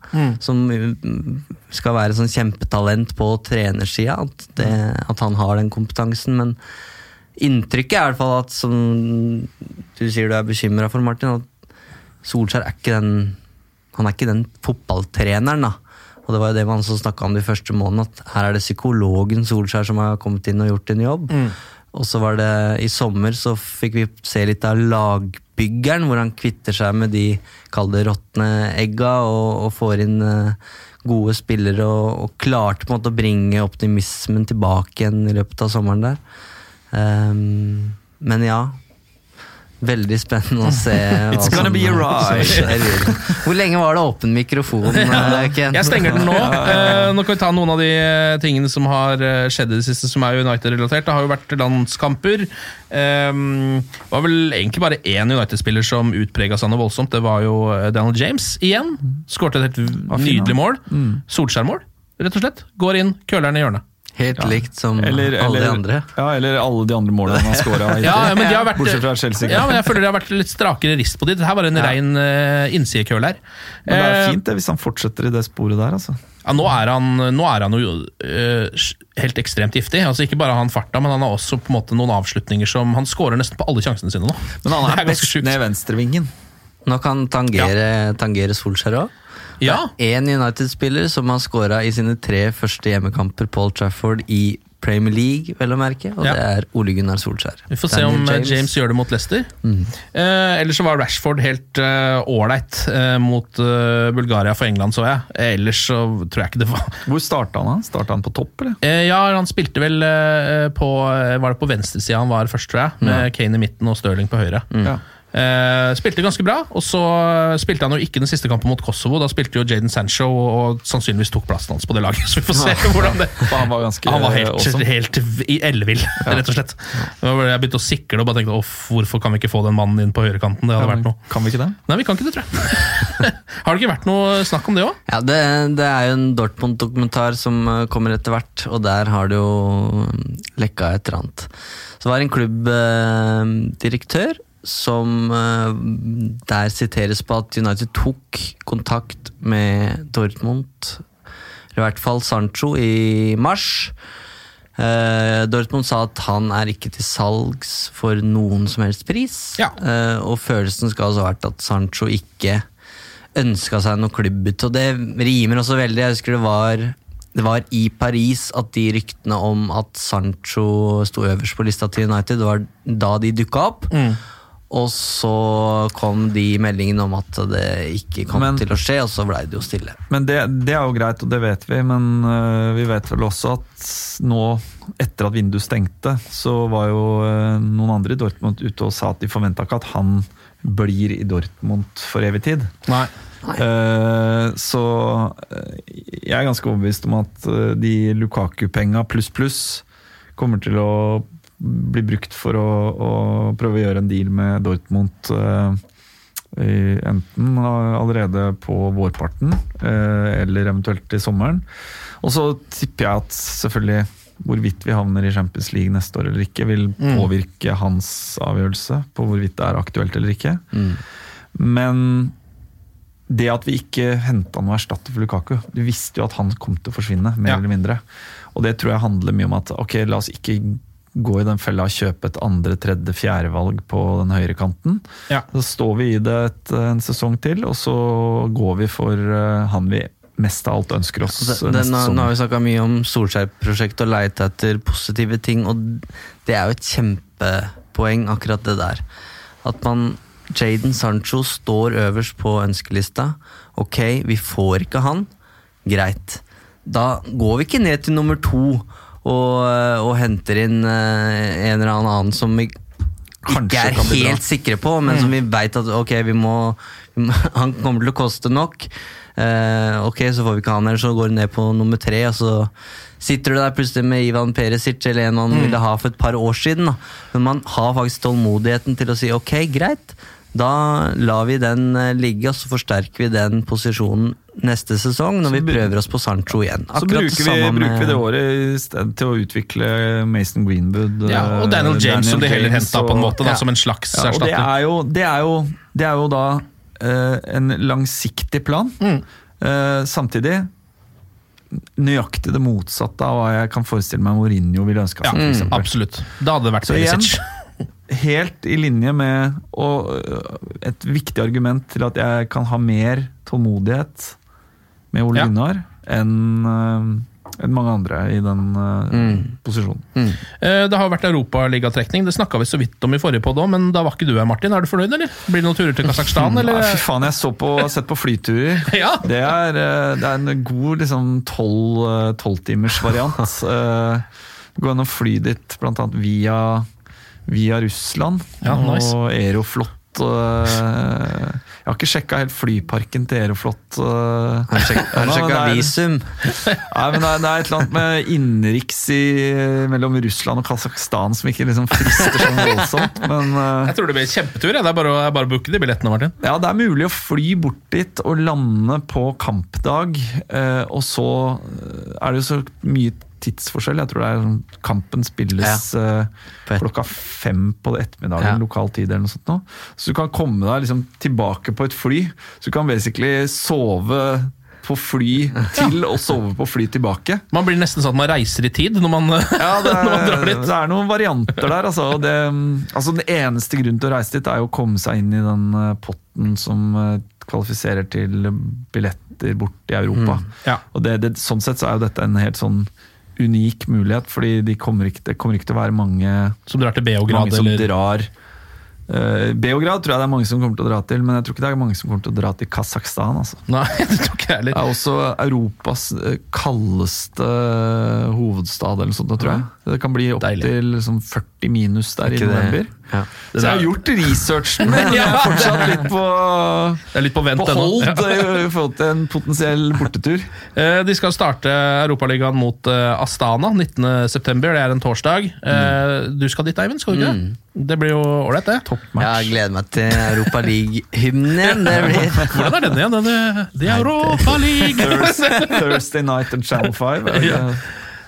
som mm, skal være sånn kjempetalent på trenersida. At, det, at han har den kompetansen. Men inntrykket er i hvert fall at, som du sier du er bekymra for, Martin, at Solskjær er ikke den Han er ikke den fotballtreneren, da. Og det var jo det man snakka om de første månedene, at her er det psykologen Solskjær som har kommet inn og gjort en jobb. Og så var det i sommer så fikk vi se litt av lagbyggeren, hvor han kvitter seg med de kall det råtne egga og, og får inn eh, gode spillere og, og klarte på en måte å bringe optimismen tilbake igjen i løpet av sommeren der. Um, men ja. Veldig spennende å se. <laughs> It's gonna som- be a ride. Hvor lenge var det åpen mikrofon, <laughs> eh, Ken? Jeg stenger den nå. <laughs> Eh, nå kan vi ta noen av de eh, tingene som har skjedd i det siste som er United-relatert. Det har jo vært landskamper. Um, det var vel egentlig bare én United-spiller som utprega seg noe voldsomt. Det var jo Daniel James igjen. Skårte et helt nydelig mål. Solskjær-mål, rett og slett. Går inn, køler den i hjørnet. Helt likt som Eller, alle de andre. ja, eller alle de andre målene han har scora. Ja, men de har vært, Bortsett fra Chelsea. ja, men jeg føler det har vært litt strakere rist på de. Det her var en rein uh, innsidekøl her. Men det er Eh, fint det, hvis han fortsetter i det sporet der. altså. Ja, nå er han, nå er han jo uh, helt ekstremt giftig. Altså Ikke bare har han farta, men han har også på en måte noen avslutninger som Han scorer nesten på alle sjansene sine nå. Men han er, <laughs> er, best ned venstrevingen. Nå kan tangere, tangere Solskjær òg. Ja, Én United-spiller som har skåra i sine tre første hjemmekamper på Old Trafford i Premier League, vel å merke, og Ja. det er Ole Gunnar Solskjær. Vi får se om James. James gjør det mot Leicester. Eh, ellers så var Rashford helt eh, ålreit eh, mot eh, Bulgaria for England, så jeg. Ellers så tror jeg ikke det var Hvor starta han? Starta han på topp, eller? Eh, ja, han spilte vel eh, på Var det på venstresida han var først, tror jeg. Med Kane i midten og Stirling på høyre. Ja. Eh, spilte ganske bra, og så spilte han jo ikke den siste kampen mot Kosovo. Da spilte jo Jaden Sancho og sannsynligvis tok plassen hans på det laget. <laughs> Så vi får se hvordan det han var ganske Han var helt, helt i ellevill, <laughs> rett og slett. Jeg begynte å sikle og bare tenkte «Åh, hvorfor kan vi ikke få den mannen inn på høyrekanten? Det hadde Ja, vært noe. Kan vi ikke det? Nei, vi kan ikke det, tror jeg. <laughs> Har det ikke vært noe snakk om det òg? Ja, det, det er jo en Dortmund-dokumentar som eh, kommer etter hvert, og der har det jo lekka et eller annet. Så var det en klubbdirektør som eh, der siteres på at United tok kontakt med Dortmund, eller i hvert fall Sancho, i mars. Uh, Dortmund sa at han er ikke til salgs for noen som helst pris. Ja. Uh, og følelsen skal altså ha vært at Sancho ikke ønska seg noe klubbbytte, og det rimer også veldig. Jeg husker det var, det var i Paris at de ryktene om at Sancho sto øverst på lista til United, det var da de dukka opp. Og så kom de meldingene om at det ikke kom Men- til å skje, og så blei det jo stille. Men det, det er jo greit, og det vet vi. Men uh, vi vet vel også at nå, etter at vinduet stengte, så var jo uh, noen andre i Dortmund ute og sa at de forventa ikke at han blir i Dortmund for evig tid. Nei. Eh, så jeg er ganske overbevist om at de Lukaku-penga pluss pluss kommer til å bli brukt for å, å prøve å gjøre en deal med Dortmund. eh, i- enten allerede på vårparten eh, eller eventuelt i sommeren. Og så tipper jeg at selvfølgelig hvorvidt vi havner i Champions League neste år eller ikke, vil påvirke hans avgjørelse på hvorvidt det er aktuelt eller ikke. Men det at vi ikke henta noe erstatter for Lukaku Du visste jo at han kom til å forsvinne, mer Ja. eller mindre. Og det tror jeg handler mye om at ok, la oss ikke gå i den fella og kjøpe et andre, tredje, fjerde valg på den høyre kanten. Ja. Så står vi i det et, en sesong til, og så går vi for eh, han vi mest av alt ønsker oss Ja, det, det, nå, nå har vi snakka mye om Solskjær-prosjektet og leita etter positive ting, og det er jo et kjempepoeng, akkurat det der. At man Jaden Sancho står øverst på ønskelista. Ok, vi får ikke han. Greit. Da går vi ikke ned til nummer to og, og henter inn eh, en eller annen som vi ikke er helt sikre på, men som vi veit at ok, vi må, vi må <laughs> Han kommer til å koste nok. Uh, ok, så får vi ikke han her, så går han ned på nummer tre, og så sitter du der plutselig med Ivan Peresic eller en man ville ha for et par år siden. Da. Men man har faktisk tålmodigheten til å si ok, greit. Da lar vi den eh, ligge, og så forsterker vi den posisjonen neste sesong når vi prøver oss på Sancho igjen. Så bruker vi, bruker vi det året til å utvikle Mason Greenwood. Ja, og eh, Daniel James, som de heller henta på en måte, da, Ja. som en slags Ja, og det er jo, det er jo, det er jo da uh, en langsiktig plan. Mm. Uh, samtidig nøyaktig det motsatte av hva jeg kan forestille meg Mourinho ville ønska Ja, seg. Ja, absolutt. Da hadde det vært Så igjen, Perisic. <laughs> helt i linje med og et viktig argument til at jeg kan ha mer tålmodighet med Ole Ja. Gunnar enn øh, enn mange andre i den øh, posisjonen. Eh, Det har vært europaligatrekning, det snakka vi så vidt om i forrige podd òg, men da var ikke du her, Martin. Er du fornøyd, eller? Blir det noen turer til Kasakhstan, eller? Ja, fy faen, jeg så på, har sett på flyturer. <laughs> Ja. Det er, øh, det er en god liksom tolvtimersvariant. variant. <laughs> Gå Det går an å fly dit annet via, via Russland Ja, nice. og Aeroflot. Øh, jeg har ikke sjekka helt flyparken til Aeroflot. øh. Har du sjekka- visum? Nei, men det er, det er et eller annet med innenriks mellom Russland og Kasakhstan som ikke liksom frister sånn voldsomt. Men øh, Jeg tror det blir kjempetur. Ja. Det er bare å, bare å booke de billettene, Martin. ja, det er mulig å fly bort dit og lande på kampdag. eh, og så eh, er det jo så mye tidsforskjell. Jeg tror det er sånn, kampen spilles ja. På klokka fem på ettermiddagen, Ja. lokal tid eller noe sånt. Nå. Så du kan komme deg liksom tilbake på et fly. Så du kan basically sove på fly til og sove på fly tilbake. Man blir nesten sånn at man reiser i tid når man, <laughs> Ja, det når man er, drar dit. det er noen varianter der. Altså. Det, altså. Den eneste grunnen til å reise dit er jo å komme seg inn i den eh, potten som eh, kvalifiserer til billetter bort i Europa. Ja. Og det, det, Sånn sett så er jo dette en helt sånn unik mulighet, fordi de kommer ikke, det kommer ikke til å være mange Som drar til Beograd, mange som eller drar uh, Beograd tror jeg det er mange som kommer til å dra til, men jeg tror ikke det er mange som kommer til å dra til Kasakhstan. Altså. Nei, <laughs> det tror ikke jeg Det er også Europas eh, kaldeste eh, hovedstad, eller noe sånt, tror jeg. Det kan bli opptil liksom 40 minus der i det- november. Ja. Så jeg har gjort researchen, men jeg er fortsatt litt på, Det er litt på vent på hold Ja. i forhold til en potensiell bortetur. <laughs> Eh, De skal starte Europaligaen mot eh, Astana 19.9. Det er en torsdag. Eh, Du skal dit, Eivind? skal du ikke? Det blir jo ålreit, det. Jeg gleder meg til Europa League-hymnen. Hvordan <laughs> er den igjen? Den, The Europa League! Thursday, Thursday night and Channel 5. er det <laughs> Ja.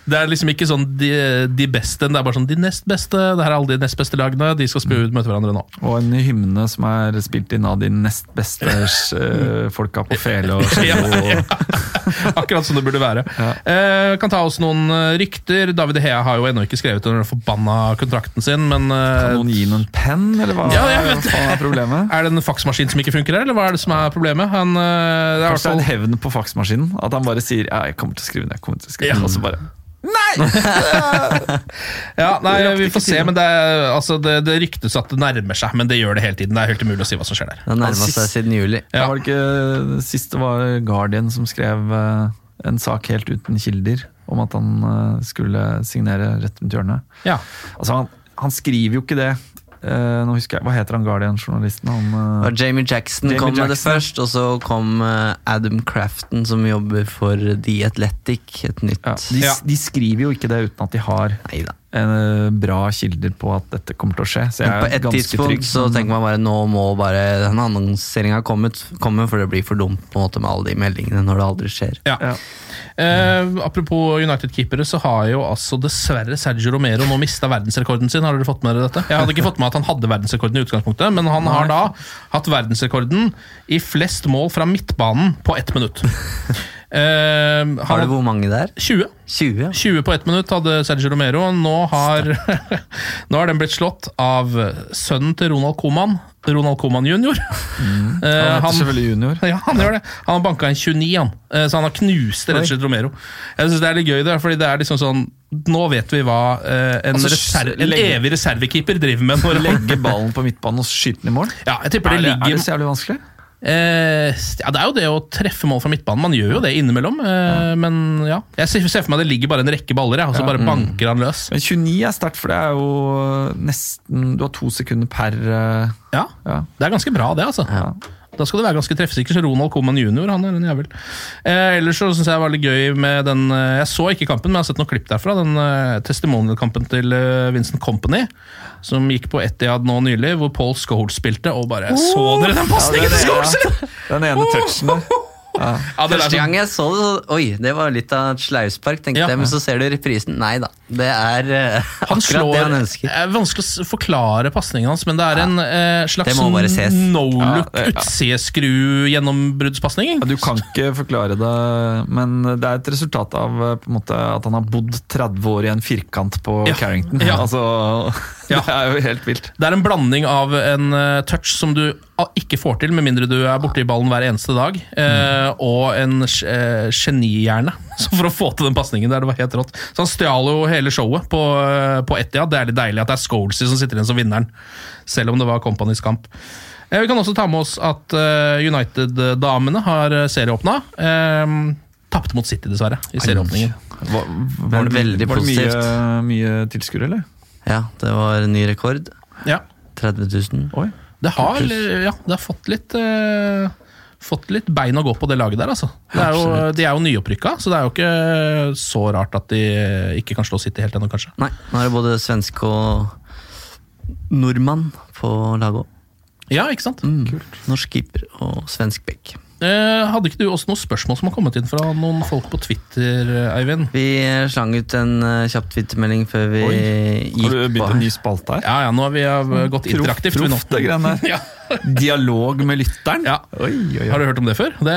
Det er liksom ikke sånn de, de beste, det er bare sånn de nest beste. Det her er alle de nest beste lagene. De skal spille ut møte hverandre nå. Og en hymne som er spilt inn av de nest beste eh, folka på fele og <laughs> Ja, ja. Akkurat som det burde være. Eh, kan ta oss noen eh, rykter. David Hea har jo ennå ikke skrevet under den forbanna kontrakten sin, men eh, Kan noen gi noen penn, eller hva, Ja, hva er problemet? <laughs> er det en faksmaskin som ikke funker her, eller hva er det som er problemet? Han, eh, det er Kanskje det er en hevn på faksmaskinen? At han bare sier ja, 'jeg kommer til å skrive den', jeg kommer til å skrive Ja. og så bare <laughs> Ja, nei, vi får se, men det, er, altså, det, det ryktes at det nærmer seg, men det gjør det hele tiden. Det er helt umulig å si hva som skjer der. Det nærmer seg siden juli. Ja. Var det ikke siste var Guardian som skrev eh, en sak helt uten kilder om at han eh, skulle signere rett rundt hjørnet. Ja. Altså, han, han skriver jo ikke det. Eh, nå husker jeg, Hva heter han Guardian-journalisten? Han, Og Jamie Jackson Jamie kom med det først, og så kom uh, Adam Crafton, som jobber for The Athletic. Et nytt ja, de, Ja. de skriver jo ikke det uten at de har Neida. eh, bra kilder på at dette kommer til å skje. Så jeg Men på er et tidspunkt trygg. så tenker man bare nå må bare den annonseringa komme, for det blir for dumt på en måte med alle de meldingene når det aldri skjer. Ja. Ja. Eh, apropos United-keepere, så har jo altså dessverre Sergio Romero nå mista verdensrekorden sin. Har dere fått med dere dette? Jeg hadde ikke fått med at han hadde verdensrekorden i utgangspunktet, men han har da hatt verdensrekorden i flest mål fra midtbanen på ett minutt. Eh, han Har du hvor mange der? 20. 20? ja. 20 på ett minutt hadde Sergio Romero. Nå har, <laughs> nå har den blitt slått av sønnen til Ronald Coman, Ronald Coman jr. <laughs> Han Eh, heter selvfølgelig Junior. <laughs> ja, han gjør det. Han har banka en 29, han. Uh, Så han har knust rett og slett Romero. Jeg synes det er litt gøy, det, fordi det er liksom sånn Nå vet vi hva eh, en, Altså, reserve, en legge- evig reservekeeper driver med. Når han, Legge ballen på midtbanen og skyte den i mål? ja, jeg tipper Er det det, er det så jævlig vanskelig? Eh, Ja, det er jo det å treffe mål fra midtbanen. Man gjør jo det innimellom. Eh, men ja, jeg ser, for meg det ligger bare en rekke baller, og så bare banker han løs. Men 29 er sterkt, for det er jo nesten Du har to sekunder per eh, Ja, ja. Det er ganske bra, det, altså. Da skal du være ganske treffsikker. Så Ronald Coman jr. han er en jævel. Eh, ellers så syns jeg det var litt gøy med den eh, Jeg så ikke kampen, men jeg har sett noen klipp derfra. Den eh, testimonial-kampen til eh, Vincent Company, som gikk på Etiad nå nylig, hvor Paul Scholes spilte, og bare Så dere den pasningen til Scholes! Den ene touchen der. <laughs> Ja, Første sånn- gang jeg så det, så Oi, det var litt av et slauspark, tenkte Ja. jeg. Men så ser du reprisen. Nei da. Det er <laughs> uh, akkurat slår det han ønsker. Det er vanskelig å forklare pasningen hans, men det er en uh, slags ses. no-look Ja, ja. utsideskru-gjennombruddspasning. Ja, Du kan ikke forklare det, men det er et resultat av eh, på en måte, at han har bodd 30 år i en firkant på Ja. Carrington. Ja. Altså, Ja. Det er jo helt vilt. Det er en blanding av en eh, touch som du ikke får til, med mindre du er borti ballen hver eneste dag, mm. og en uh, genihjerne <laughs> så for å få til den pasningen der. Det var helt rått. Så han stjal jo hele showet på, uh, på Etihad. Det er litt deilig at det er Scholesy som sitter igjen som vinneren, selv om det var Companys kamp. Eh, vi kan også ta med oss at eh, United-damene har eh, serieåpna. Eh, Tapte mot City, dessverre, i serieåpningen. Var, Men veldig var det mye, positivt. mye tilskuere, eller? Ja, det var en ny rekord. Ja. 30 000. Oi. Det har, ja, det har fått litt uh, Fått litt bein å gå på det laget der, altså. Det er jo, de er jo nyopprykka, så det er jo ikke så rart at de ikke kan slå City helt ennå, kanskje. Nei, nå er det både svenske og nordmann på laget òg. Ja, ikke sant? Norsk keeper og svensk bekk. Eh, hadde ikke du også noen spørsmål som har kommet inn fra noen folk på Twitter, eh, Eivind? Vi slang ut en kjapp Twitter-melding før vi Oi. gikk Har du på begynt en ny spalte her? Ja, ja, nå har vi eh, gått interaktivt. nå. Proff, det greiene. <laughs> Ja. Dialog med lytteren? Ja. Oi, oi, oi. Har du hørt om det før? Det,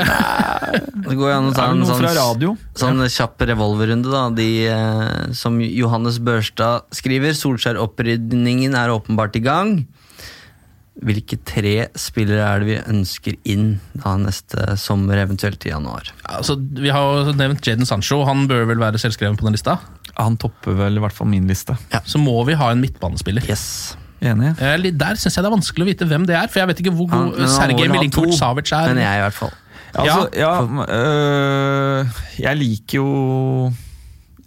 Det går jo an å ta en sånn, sånn kjapp revolverrunde, da. De, eh, som Johannes Børstad skriver, Solskjær-opprydningen er åpenbart i gang. Hvilke tre spillere er det vi ønsker inn da neste sommer, eventuelt i januar? altså, vi har jo nevnt Jaden Sancho. Han bør vel være selvskreven på den lista? Han topper vel i hvert fall min liste. Så må vi ha en midtbanespiller. Yes. Enig? Der syns jeg det er vanskelig å vite hvem det er, for jeg vet ikke hvor god han Sergej Milinkovic Savic er. Men jeg i hvert fall. Ja, altså, ja, øh, jeg liker jo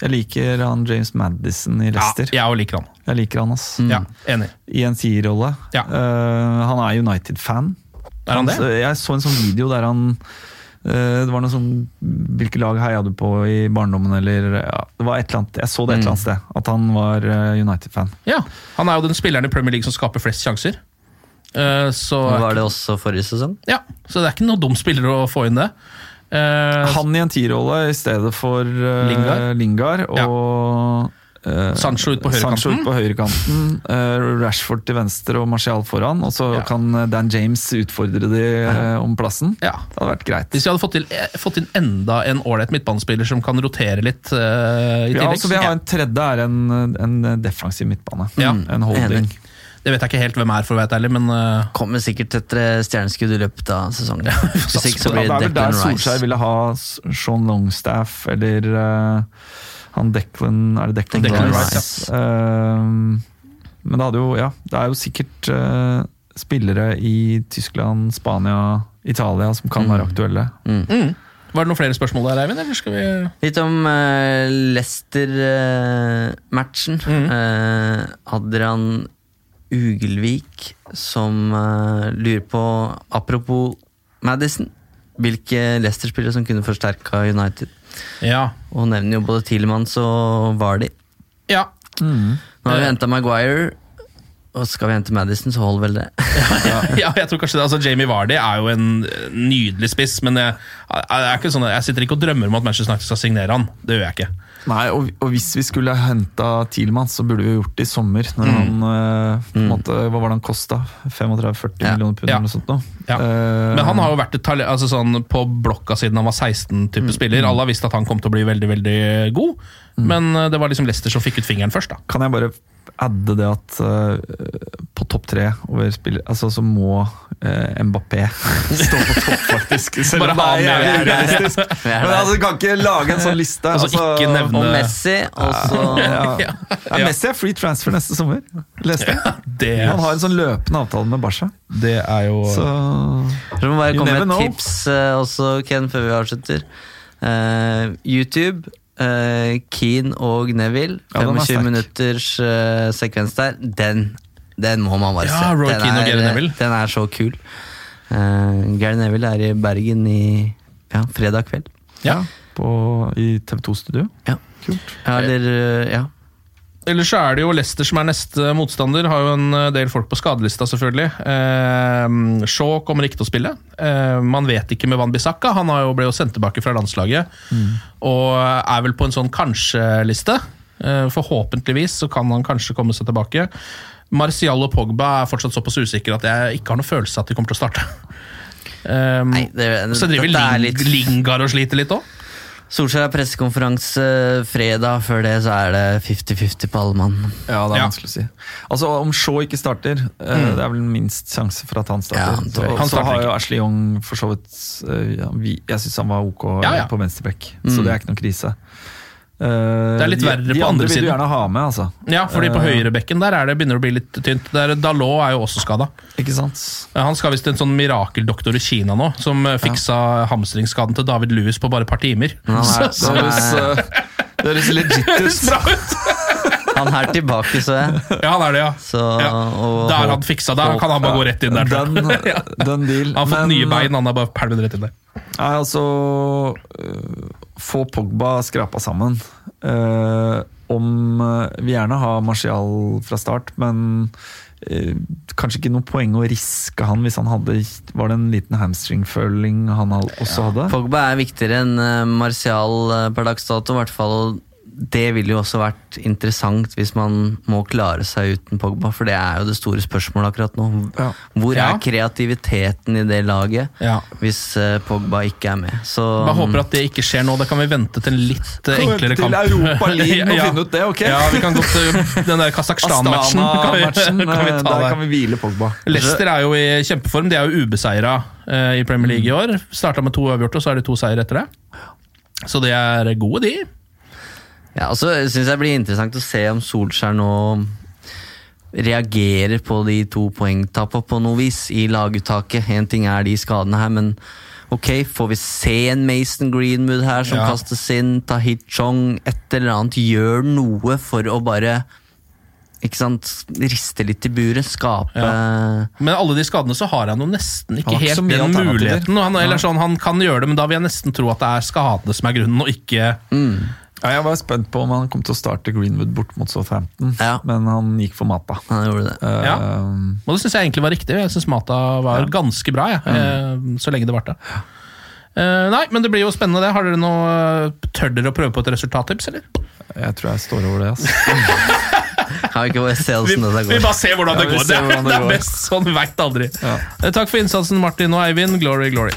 Jeg liker han James Madison i ja, jeg liker han. Jeg liker han, ass. Ja, Enig. I en tierrolle. Ja. Uh, han er United-fan. Er han det? Jeg så en sånn video der han øh, Det var noe sånn Hvilke lag heia du på i barndommen, eller ja, Det var et eller annet Jeg så det et eller annet sted. At han var øh, United-fan. Ja, Han er jo den spilleren i Premier League som skaper flest sjanser. Eh, så, Var det også forrige sesong? ja, så det er ikke noe dum spiller å få inn det. Eh, Han i en tierrolle i stedet for uh, Lingard. Lingard og øh, Sancho ut på høyrekanten. Høyre øh, Rashford til venstre og Martial foran. Og så Ja. kan Dan James utfordre de om plassen. Ja. Det hadde vært greit. Hvis vi hadde fått, til, eh, fått inn enda en ålreit midtbanespiller som kan rotere litt eh, i Ja, altså, vi har en tredje er en, en defensiv midtbane. Ja. En holding. Enig. Det vet jeg ikke helt hvem er, for å være ærlig, men uh... Kommer sikkert etter eh, stjerneskudd i løpet av sesongen. Hvis ikke så blir det det er vel der Declan Solskjær ville ha Sean Longstaff eller uh, han Declan Er det Declan, Declan Rice? Rice, Ehm, men det hadde jo Ja, det er jo sikkert spillere i Tyskland, Spania, Italia som kan være aktuelle. Var det noen flere spørsmål der, Eivind? Eller skal vi Litt om uh, Leicester-matchen. Mhm. Adrian Ugelvik som uh, lurer på Apropos Madison. Hvilke Leicester-spillere som kunne forsterka United. Ja. Og nevner jo både Tilemans og Vardy. ja. Nå har vi Eh. henta Maguire, og skal vi hente Madison, så holder vel det. <laughs> ja, jeg tror kanskje det. Altså, Jamie Vardy er jo en eh, nydelig spiss, men jeg, jeg, er ikke sånn, jeg sitter ikke og drømmer om at Manchester United skal signere han. Det gjør jeg ikke. Nei, og, og hvis vi skulle henta Thielmann, så burde vi gjort det i sommer. Når Mm. han, øh, på en måte, Hva var det han kosta? 35-40 Ja. millioner pund Ja. eller noe sånt? Nå. Ja. Uh, Men han har jo vært et altså sånn, på blokka siden han var 16-type spiller. Alle har visst at han kom til å bli veldig veldig god, men eh, det var liksom Leicester som fikk ut fingeren først. da. Kan jeg bare adde det at uh, på topp tre over spiller, altså, så må uh, Mbappé <laughs> stå på topp, faktisk. Selv om det er jævlig urealistisk. Men altså, du kan ikke lage en sånn liste. Altså, ikke nevne- Og Messi, Også... <laughs> ja. Ja. Ja, Messi er free transfer neste sommer. Leste jeg. Det, Han har en sånn løpende avtale med Barca. det er jo Så Du må bare komme med know. et tips eh, også, Ken, før vi avslutter. Uh, YouTube, eh, Keane og Neville. Ja, er 25 sterk. minutters uh, sekvens der. Den, den må man bare Ja, se. Roy den, Keane og er, Gary den er så kul. Uh, Gary Neville er i Bergen i ja, fredag kveld. ja. på, i TV2-studio. Ja. Kult. Ja, eller ja. Ellers så er det jo Leicester som er neste motstander. Har jo en eh, del folk på skadelista, selvfølgelig. Eh, Shaw kommer ikke til å spille. Eh, man vet ikke med Van Bissaka. Han har jo ble jo sendt tilbake fra landslaget. Og er vel på en sånn kanskje-liste. Eh, forhåpentligvis så kan han kanskje komme seg tilbake. Martial og Pogba er fortsatt såpass usikre at jeg ikke har noe følelse av at de kommer til å starte. Um, Nei, det, så driver er Lingard og sliter litt òg. Solskjær har pressekonferanse fredag. Før det så er det 50-50 på alle mann. Ja, det er Ja. vanskelig å si. Altså, Om Shaw ikke starter, mm. det er vel minst sjanse for at han starter. Ja, han. Så- Han så starter har jo. Ashley Young for så vidt eh, Jeg syns han var ok Ja, ja. på venstreback, så det er ikke noen krise. Eh, Det er litt de, verre de på andre andre vil du gjerne ha med, altså. Ja, fordi på Eh, høyrebekken der er det, begynner det å bli litt tynt. Der Dalot er jo også skada. Han skal visst en sånn mirakeldoktor i Kina nå, som fiksa fiksa hamstringsskaden til David Lewis på bare et par timer. Han er, <laughs> <laughs> Så- Det høres, eh, det høres legit ut. <laughs> Han er tilbake, så jeg. Ja, han er det, ja. Så, ja. Da er han fiksa. Da kan han bare gå rett inn der. Den, den. Han har fått Men- nye bein, han er bare pælmet rett inn der. Nei, altså Få Pogba skrapa sammen. Eh, om øh, Vi gjerne har Martial fra start, men øh, kanskje ikke noe poeng å riske han hvis han hadde Var det en liten hamstringføling han også hadde? Pogba er viktigere enn uh, Martial eh, per dags dato, i hvert fall. Det ville jo også vært interessant hvis man må klare seg uten Pogba, for det er jo det store spørsmålet akkurat nå. Ja. Hvor Ja. er kreativiteten i det laget Ja. hvis eh, Pogba ikke er med? Så Bare håper at det ikke skjer nå. Da kan vi vente til en litt eh, enklere til kamp. Europa League <laughs> og Ja. finne ut det, ok? Ja, vi kan godt eh, Den der Kasakhstan-matchen kan, <laughs> kan vi ta der kan vi hvile Pogba. Leicester er jo i kjempeform. De er jo ubeseira eh, i Premier League i år. Starta med to uavgjorte, og så er det to seier etter det. Så de er gode, de. Ja, og så syns jeg det blir interessant å se om Solskjær nå reagerer på de to poengtapene på noe vis i laguttaket. Én ting er de skadene her, men ok, får vi se en Mason Greenwood her som Ja. kastes inn? Tahit Chong, et eller annet. Gjør noe for å bare ikke sant, riste litt i buret, skape Men alle de skadene så har han jo nesten ikke helt den muligheten. Han, eller sånn, han kan gjøre det, men da vil jeg nesten tro at det er skadene som er grunnen, og ikke Ja, jeg var spent på om han kom til å starte Greenwood bort mot Southampton, men han gikk for Mata. Han gjorde det. Ja. Og det syns jeg egentlig var riktig. Jeg syns Mata var ganske bra, jeg, eh, så lenge det varte. Uh, nei, men det blir jo spennende, det. Har dere noe Tør dere å prøve på et resultattips, eller? Jeg tror jeg står over det. Altså. Kan vi ikke bare se Vi, det går? vi bare ser hvordan det Ja, går. Det, er- det det er best sånn, veit aldri. Takk for innsatsen, Martin og Eivind. Glory, glory.